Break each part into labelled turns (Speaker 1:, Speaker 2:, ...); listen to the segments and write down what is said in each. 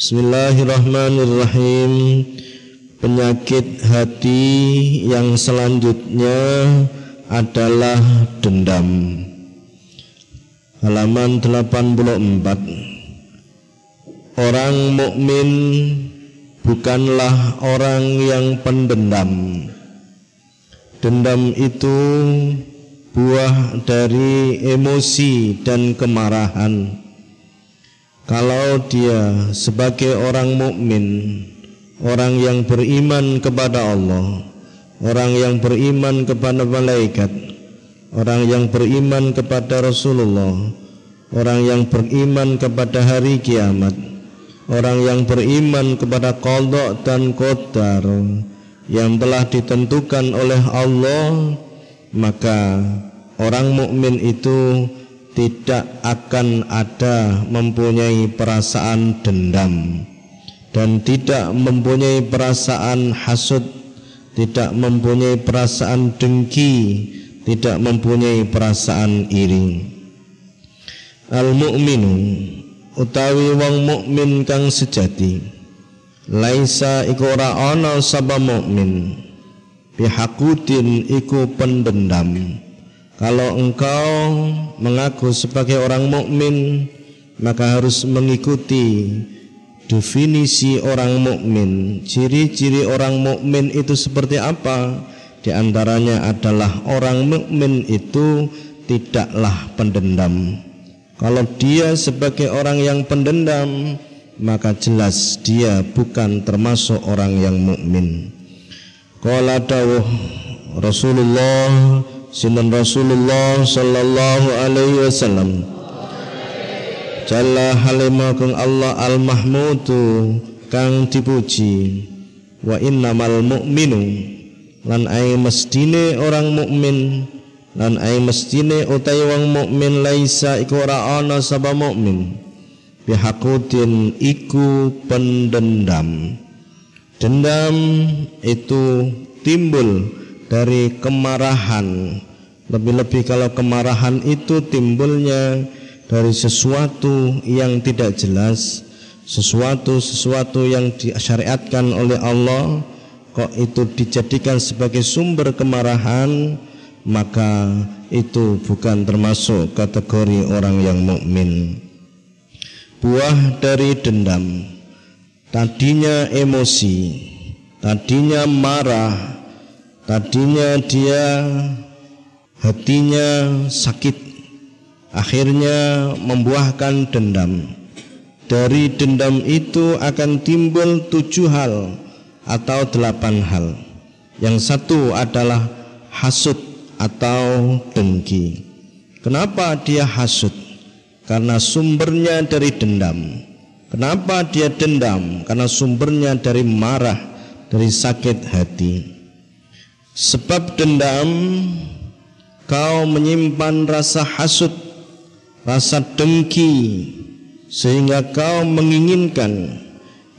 Speaker 1: Bismillahirrahmanirrahim. Penyakit hati yang selanjutnya adalah dendam. Halaman 84 Orang mukmin bukanlah orang yang pendendam. Dendam itu buah dari emosi dan kemarahan kalau dia sebagai orang mukmin, orang yang beriman kepada Allah, orang yang beriman kepada malaikat, orang yang beriman kepada Rasulullah, orang yang beriman kepada hari kiamat, orang yang beriman kepada qada dan qadar yang telah ditentukan oleh Allah, maka orang mukmin itu tidak akan ada mempunyai perasaan dendam dan tidak mempunyai perasaan hasud, tidak mempunyai perasaan dengki, tidak mempunyai perasaan iri. Al mukminu utawi wong mukmin kang sejati laisa iku ora ana sapa mukmin bihakudin iku pendendam kalau engkau mengaku sebagai orang mukmin, maka harus mengikuti definisi orang mukmin. Ciri-ciri orang mukmin itu seperti apa? Di antaranya adalah orang mukmin itu tidaklah pendendam. Kalau dia sebagai orang yang pendendam, maka jelas dia bukan termasuk orang yang mukmin. Qala dawuh Rasulullah Sinan Rasulullah sallallahu alaihi wasallam. Jalla halima kang Allah al mahmudu kang dipuji. Wa innamal mu'minu lan ai mestine orang mukmin lan ai mestine utai wong mukmin laisa iku ora ana sapa mukmin. Bihaqudin iku pendendam. Dendam itu timbul dari kemarahan. Lebih-lebih kalau kemarahan itu timbulnya dari sesuatu yang tidak jelas sesuatu sesuatu yang disyariatkan oleh Allah kok itu dijadikan sebagai sumber kemarahan maka itu bukan termasuk kategori orang yang mukmin. Buah dari dendam. Tadinya emosi tadinya marah Tadinya dia hatinya sakit. Akhirnya membuahkan dendam. Dari dendam itu akan timbul tujuh hal Atau delapan hal. Yang satu adalah hasut atau dengki. Kenapa dia hasut? Karena sumbernya dari dendam. Kenapa dia dendam? Karena sumbernya dari marah Dari sakit hati Sebab dendam kau menyimpan rasa hasut, rasa dengki sehingga kau menginginkan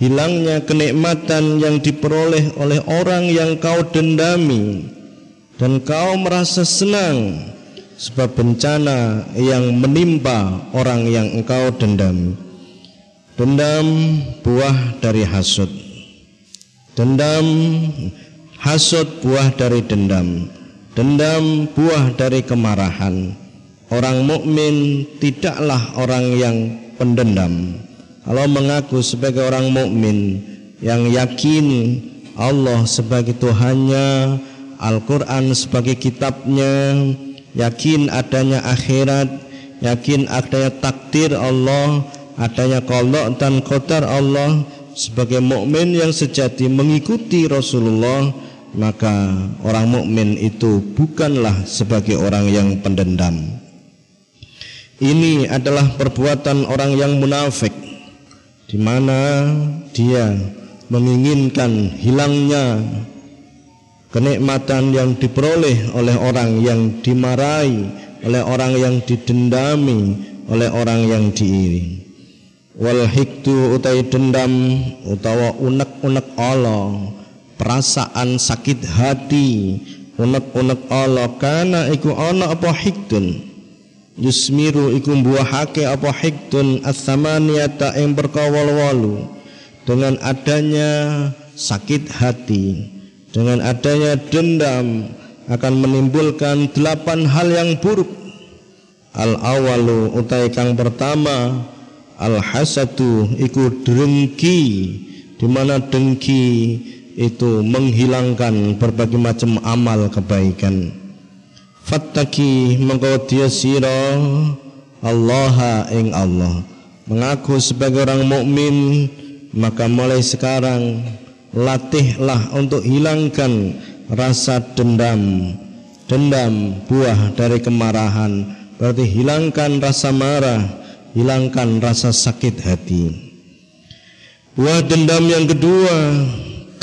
Speaker 1: hilangnya kenikmatan yang diperoleh oleh orang yang kau dendami dan kau merasa senang sebab bencana yang menimpa orang yang engkau dendam. Dendam buah dari hasut. Dendam Hasud buah dari dendam. Dendam buah dari kemarahan. Orang mukmin tidaklah orang yang pendendam. Kalau mengaku sebagai orang mukmin yang yakin Allah sebagai Tuhannya, Al-Quran sebagai kitabnya, yakin adanya akhirat, yakin adanya takdir Allah, adanya kolok dan kotar Allah, sebagai mukmin yang sejati mengikuti Rasulullah maka orang mukmin itu bukanlah sebagai orang yang pendendam. Ini adalah perbuatan orang yang munafik di mana dia menginginkan hilangnya kenikmatan yang diperoleh oleh orang yang dimarahi, oleh orang yang didendami, oleh orang yang diiri. Wal hiktu utai dendam utawa unek-unek Allah perasaan sakit hati. Unek-unek Allah kana iku ana apa hiktun yusmiru iku buahake apa hiktun as-samaniyata ing berkawal walu dengan adanya sakit hati, dengan adanya dendam akan menimbulkan delapan hal yang buruk. Al awalu utai kang pertama. Al hasadu iku dengki di mana dengki itu menghilangkan berbagai macam amal kebaikan. Fattaki mengkau dia siro Allah ing Allah. Mengaku sebagai orang mukmin maka mulai sekarang latihlah untuk hilangkan rasa dendam dendam buah dari kemarahan. Berarti hilangkan rasa marah hilangkan rasa sakit hati. Buah dendam yang kedua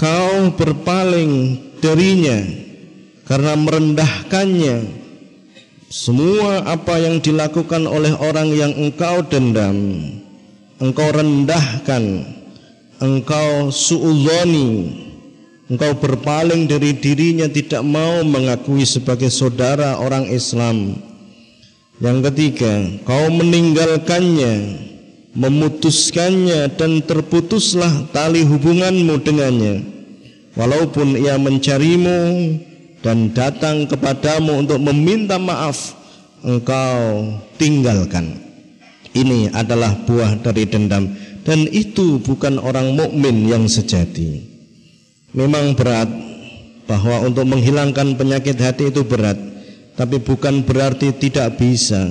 Speaker 1: kau berpaling darinya karena merendahkannya. Semua apa yang dilakukan oleh orang yang engkau dendam engkau rendahkan engkau su'udhani engkau berpaling dari dirinya tidak mau mengakui sebagai saudara orang Islam. Yang ketiga kau meninggalkannya memutuskannya dan terputuslah tali hubunganmu dengannya walaupun ia mencarimu dan datang kepadamu untuk meminta maaf engkau tinggalkan ini adalah buah dari dendam dan itu bukan orang mukmin yang sejati. Memang berat bahwa untuk menghilangkan penyakit hati itu berat, tapi bukan berarti tidak bisa.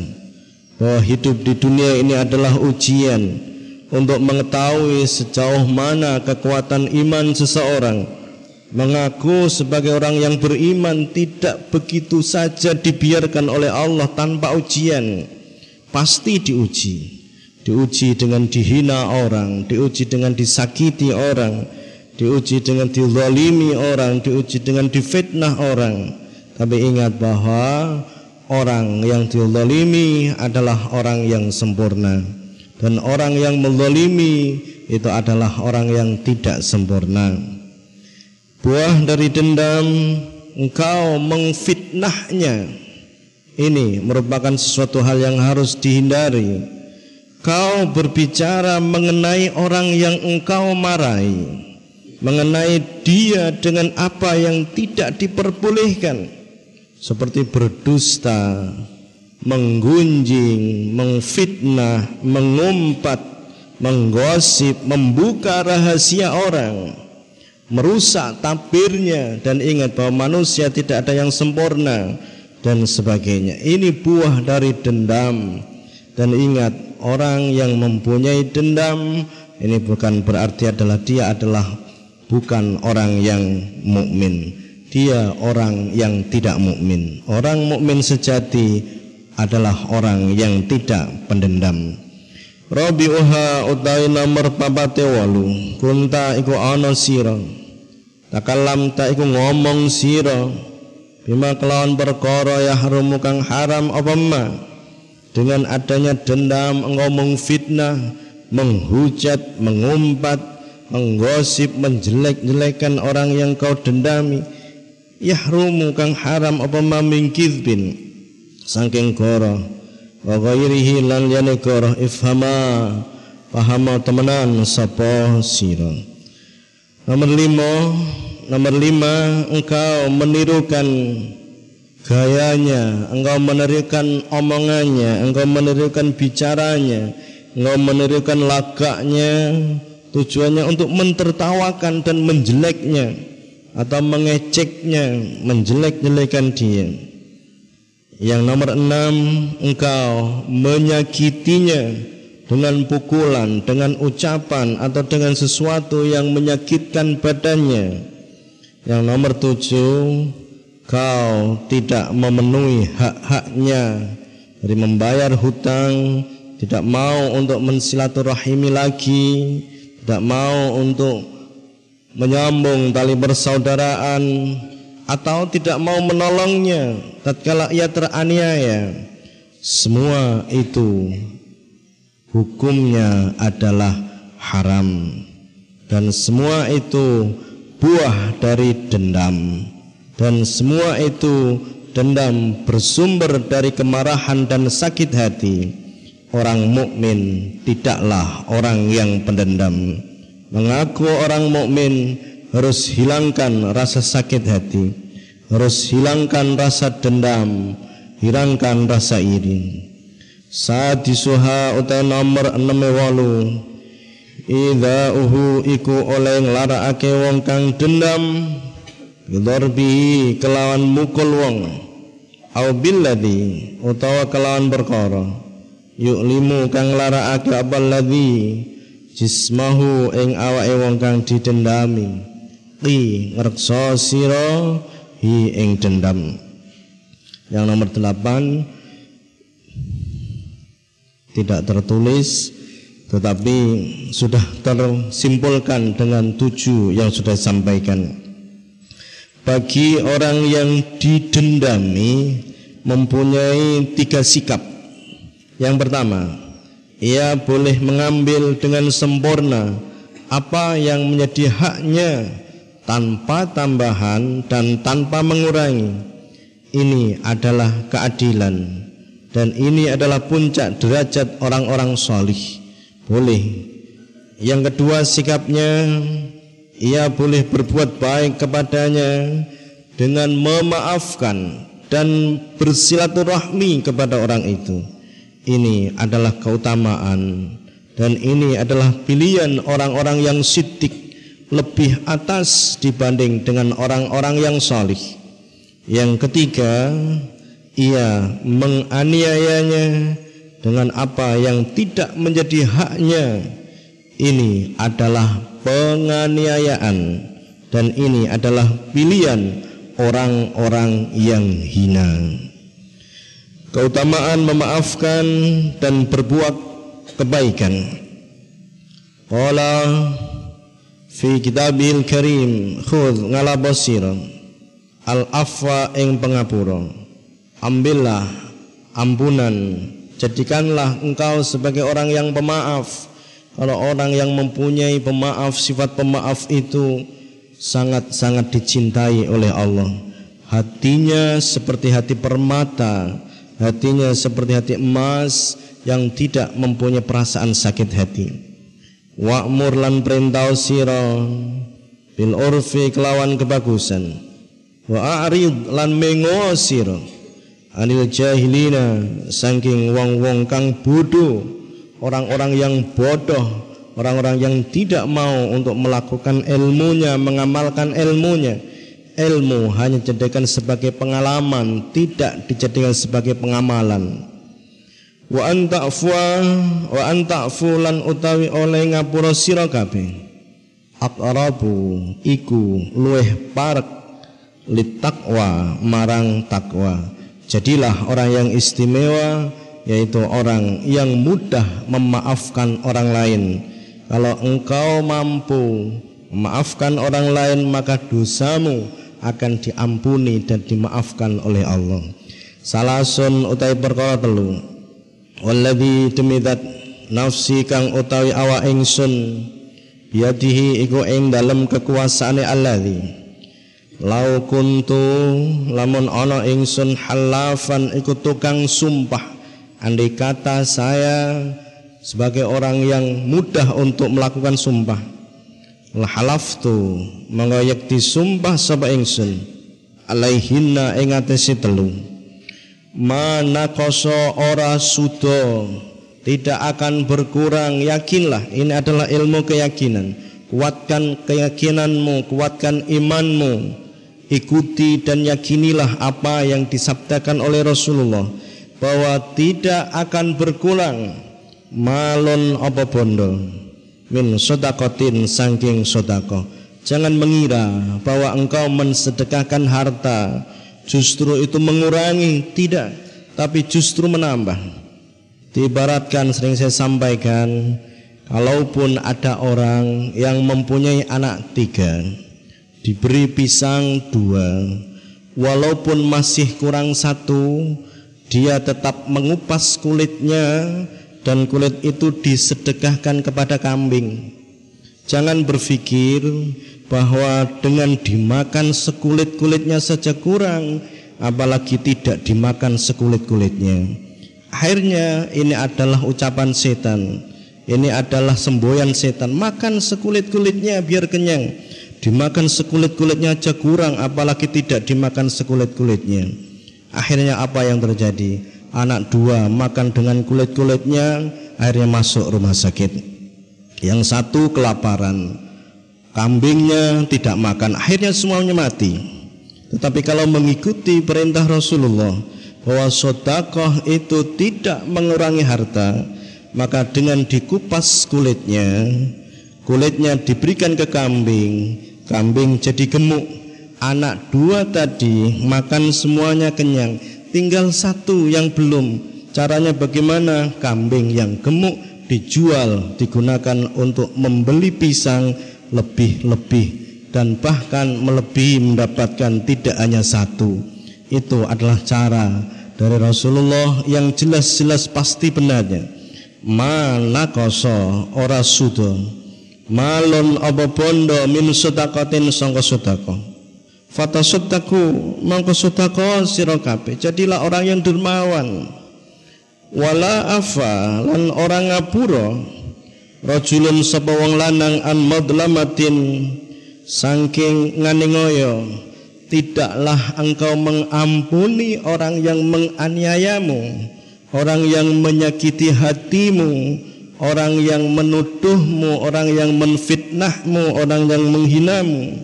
Speaker 1: Bahwa hidup di dunia ini adalah ujian untuk mengetahui sejauh mana kekuatan iman seseorang. Mengaku sebagai orang yang beriman tidak begitu saja dibiarkan oleh Allah tanpa ujian. Pasti diuji diuji dengan dihina orang, diuji dengan disakiti orang, diuji dengan dizalimi orang, diuji dengan difitnah orang. Tapi ingat bahwa orang yang dizalimi adalah orang yang sempurna dan orang yang menzalimi itu adalah orang yang tidak sempurna. Buah dari dendam engkau mengfitnahnya. Ini merupakan sesuatu hal yang harus dihindari Kau berbicara mengenai orang yang engkau marahi, mengenai dia dengan apa yang tidak diperbolehkan, seperti berdusta, menggunjing, mengfitnah, mengumpat, menggosip, membuka rahasia orang, merusak tabirnya dan ingat bahwa manusia tidak ada yang sempurna dan sebagainya. Ini buah dari dendam dan ingat orang yang mempunyai dendam ini bukan berarti adalah dia adalah bukan orang yang mukmin. Dia orang yang tidak mukmin. Orang mukmin sejati adalah orang yang tidak pendendam. Rabi'uha utawi nomor papate walu kunta iku ana sira takalam ta iku ngomong sira bima kelawan perkara yahrumu kang haram apa ma? Dengan adanya dendam engkau mengfitnah menghujat mengumpat menggosip menjelek-jelekan orang yang kau dendami yahrumu kang haram apa maming kizbin saking goro wa ghairihi lan yane goro ifhama pahama temenan sapa sira. Nomor lima nomor lima engkau menirukan gayanya, engkau menerikan omongannya, engkau menerikan bicaranya, engkau menerikan lagaknya, tujuannya untuk mentertawakan dan menjeleknya atau mengeceknya, menjelek-jelekan dia. Yang nomor enam, engkau menyakitinya dengan pukulan, dengan ucapan atau dengan sesuatu yang menyakitkan badannya. Yang nomor tujuh, kau tidak memenuhi hak-haknya dari membayar hutang, tidak mau untuk mensilaturahimi lagi, tidak mau untuk menyambung tali persaudaraan atau tidak mau menolongnya tatkala ia teraniaya. Semua itu hukumnya adalah haram dan semua itu buah dari dendam. Dan semua itu dendam bersumber dari kemarahan dan sakit hati. Orang mukmin tidaklah orang yang pendendam. Mengaku orang mukmin harus hilangkan rasa sakit hati. Harus hilangkan rasa dendam. Hilangkan rasa iri. Saat disuha utai nomor 68 Ida uhu iku oleh nglarakake wong kang dendam. Bidorbi kelawan mukul wong. Au billadhi utawa kelawan perkara. Yuklimu kang larakake abal ladhi Jismahu ing awake wong kang didendami. Qi ngrekso sira hi ing dendam. Yang nomor delapan tidak tertulis tetapi sudah tersimpulkan dengan tujuh yang sudah disampaikan. Bagi orang yang didendami mempunyai tiga sikap. Yang pertama ia boleh mengambil dengan sempurna apa yang menjadi haknya tanpa tambahan dan tanpa mengurangi. Ini adalah keadilan dan ini adalah puncak derajat orang-orang solih boleh. Yang kedua sikapnya ia boleh berbuat baik kepadanya dengan memaafkan dan bersilaturahmi kepada orang itu. Ini adalah keutamaan dan ini adalah pilihan orang-orang yang sidik lebih atas dibanding dengan orang-orang yang solih yang ketiga ia menganiayanya dengan apa yang tidak menjadi haknya ini adalah penganiayaan dan ini adalah pilihan orang-orang yang hina. Keutamaan memaafkan dan berbuat kebaikan. Qala fi kitabil karim khudh ngala al afwa ing pengapura. Ambillah ampunan jadikanlah engkau sebagai orang yang pemaaf. Kalau orang yang mempunyai pemaaf sifat pemaaf itu sangat-sangat dicintai oleh Allah. Hatinya seperti hati permata hatinya seperti hati emas yang tidak mempunyai perasaan sakit hati. Wa'mur lan perintah sira bil urfi kelawan kebagusan. Wa a'rid lan mengo sira anil jahilina saking wong-wong kang bodoh orang-orang yang bodoh orang-orang yang tidak mau untuk melakukan ilmunya mengamalkan ilmunya. Ilmu hanya dijadikan sebagai pengalaman tidak dijadikan sebagai pengamalan. Wa anta afwa wa anta fulan utawi oleh ngapura sira kabeh. Aqrabu iku luweh parek litakwa marang takwa Jadilah orang yang istimewa yaitu orang yang mudah memaafkan orang lain. Kalau engkau mampu memaafkan orang lain maka dosamu akan diampuni dan dimaafkan oleh Allah. Salasun utai perkara telu. Walladzi tumidat nafsi kang utawi awa ingsun biadihi iku ing dalem kekuasaane Alladzi Lau kuntu lamun ana ingsun halafan iku tukang sumpah. Andai kata saya sebagai orang yang mudah untuk melakukan sumpah. La halaftu mengoyak disumpah sapa ingsun. Alaihinna ing atase telu. Mana koso ora sudo tidak akan berkurang. Yakinlah ini adalah ilmu keyakinan. Kuatkan keyakinanmu kuatkan imanmu ikuti dan yakinilah apa yang disabdakan oleh Rasulullah bahwa tidak akan berkurang malon apa bondo. Min sodakotin sangking sodako. Jangan mengira bahwa engkau mensedekahkan harta. Justru itu mengurangi tidak tapi justru menambah. Diibaratkan sering saya sampaikan kalaupun ada orang yang mempunyai anak tiga diberi pisang dua walaupun masih kurang satu dia tetap mengupas kulitnya dan kulit itu disedekahkan kepada kambing jangan berpikir bahwa dengan dimakan sekulit-kulitnya saja kurang apalagi tidak dimakan sekulit-kulitnya akhirnya ini adalah ucapan setan Ini adalah semboyan setan. Makan sekulit-kulitnya biar kenyang. Dimakan sekulit-kulitnya aja kurang, apalagi tidak dimakan sekulit-kulitnya. Akhirnya apa yang terjadi? Anak dua makan dengan kulit-kulitnya, akhirnya masuk rumah sakit. Yang satu kelaparan, kambingnya tidak makan, akhirnya semuanya mati. Tetapi kalau mengikuti perintah Rasulullah bahwa sodakoh itu tidak mengurangi harta, maka dengan dikupas kulitnya, kulitnya diberikan ke kambing, kambing jadi gemuk. Anak dua tadi makan semuanya kenyang, tinggal satu yang belum. Caranya bagaimana? Kambing yang gemuk dijual, digunakan untuk membeli pisang lebih-lebih dan bahkan melebihi mendapatkan tidak hanya satu. Itu adalah cara dari Rasulullah yang jelas-jelas pasti benarnya. Mana koso ora sudo malon apa bondo min sedekatin sangka sedekah. Fata sedaku mangko sedekah sira. Jadilah orang yang dermawan wala afa lan orang ngapura rajulun sapa wong lanang an madlamatin saking nganingoyo tidaklah engkau mengampuni orang yang menganiayamu orang yang menyakiti hatimu orang yang menuduhmu orang yang menfitnahmu orang yang menghinamu.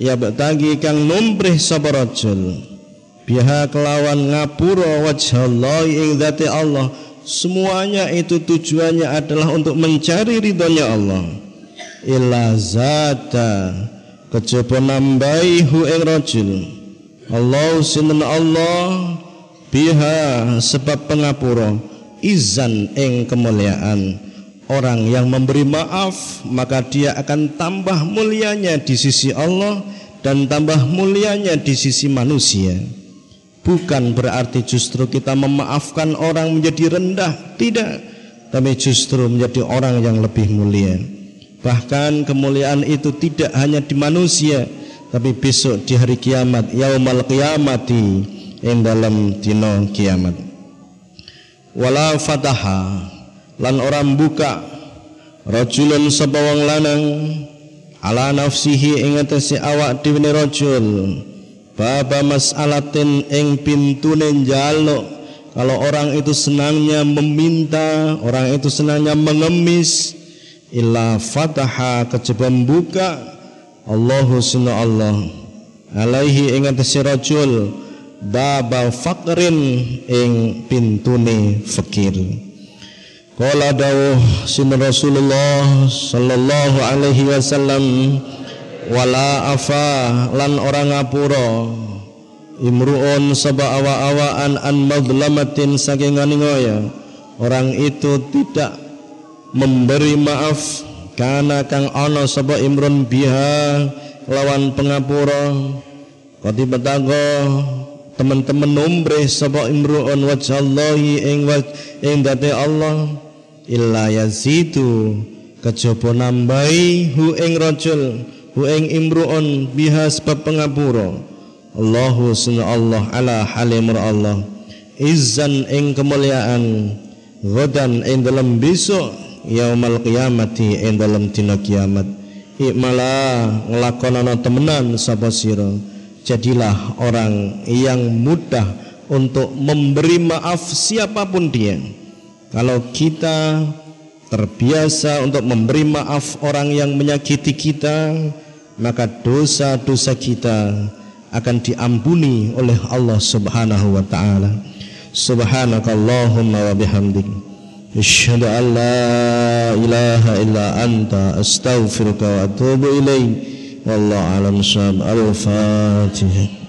Speaker 1: Ya betagi kang numbrih sapa rajul. Biha kelawan ngapura wajah Allah ing dzati Allah. Semuanya itu tujuannya adalah untuk mencari ridhonya Allah. Illa zata. Kejaba nambahi hu ing rajul. Allah sinten Allah biha sebab pengapura izan ing kemuliaan. Orang yang memberi maaf maka dia akan tambah mulianya di sisi Allah dan tambah mulianya di sisi manusia. Bukan berarti justru kita memaafkan orang menjadi rendah tidak. Tapi justru menjadi orang yang lebih mulia. Bahkan kemuliaan itu tidak hanya di manusia tapi besok di hari kiamat yaumal qiyamati yang dalam dino kiamat wala fataha. Lan orang buka. Rajulun sabawang lanang. Ala nafsihi ing awak dhewe rajul. Baba mas'alatin ing pintune njaluk. Kalau orang itu senangnya meminta, orang itu senangnya mengemis, illa fataha kejaba buka. Allahu sunna Allah. Alaihi ing atase rajul baba faqrin ing pintune fakir. Kala dawuh sinna Rasulullah sallallahu alaihi wasallam wala afa lan orang ngapura. Imruun saba awa-awaan an madlamatin saking ngoya orang itu tidak memberi maaf karena kang ana saba imrun biha lawan pengapura. Kati betago teman-teman nombre saba imruun wajallahi ing ing date Allah. Illa yazidu. Kejaba nambahi? Hu ing rajul hu ing imruun biha sebab pengapura. Allahu sunna Allah ala halimur Allah izzan ing kemuliaan. Godan ing dalam besok. Yaumal qiyamati ing dalam dina kiamat. Ikmala temenan sapa sira jadilah orang yang mudah untuk memberi maaf siapa pun dia kalau kita terbiasa untuk memberi maaf orang yang menyakiti kita maka dosa-dosa kita akan diampuni oleh Allah Subhanahu wa taala. Subhanakallahumma wa bihamdik asyhadu an la ilaha illa anta astaghfiruka wa atubu ilaik. والله أعلم السلام الفاتحة.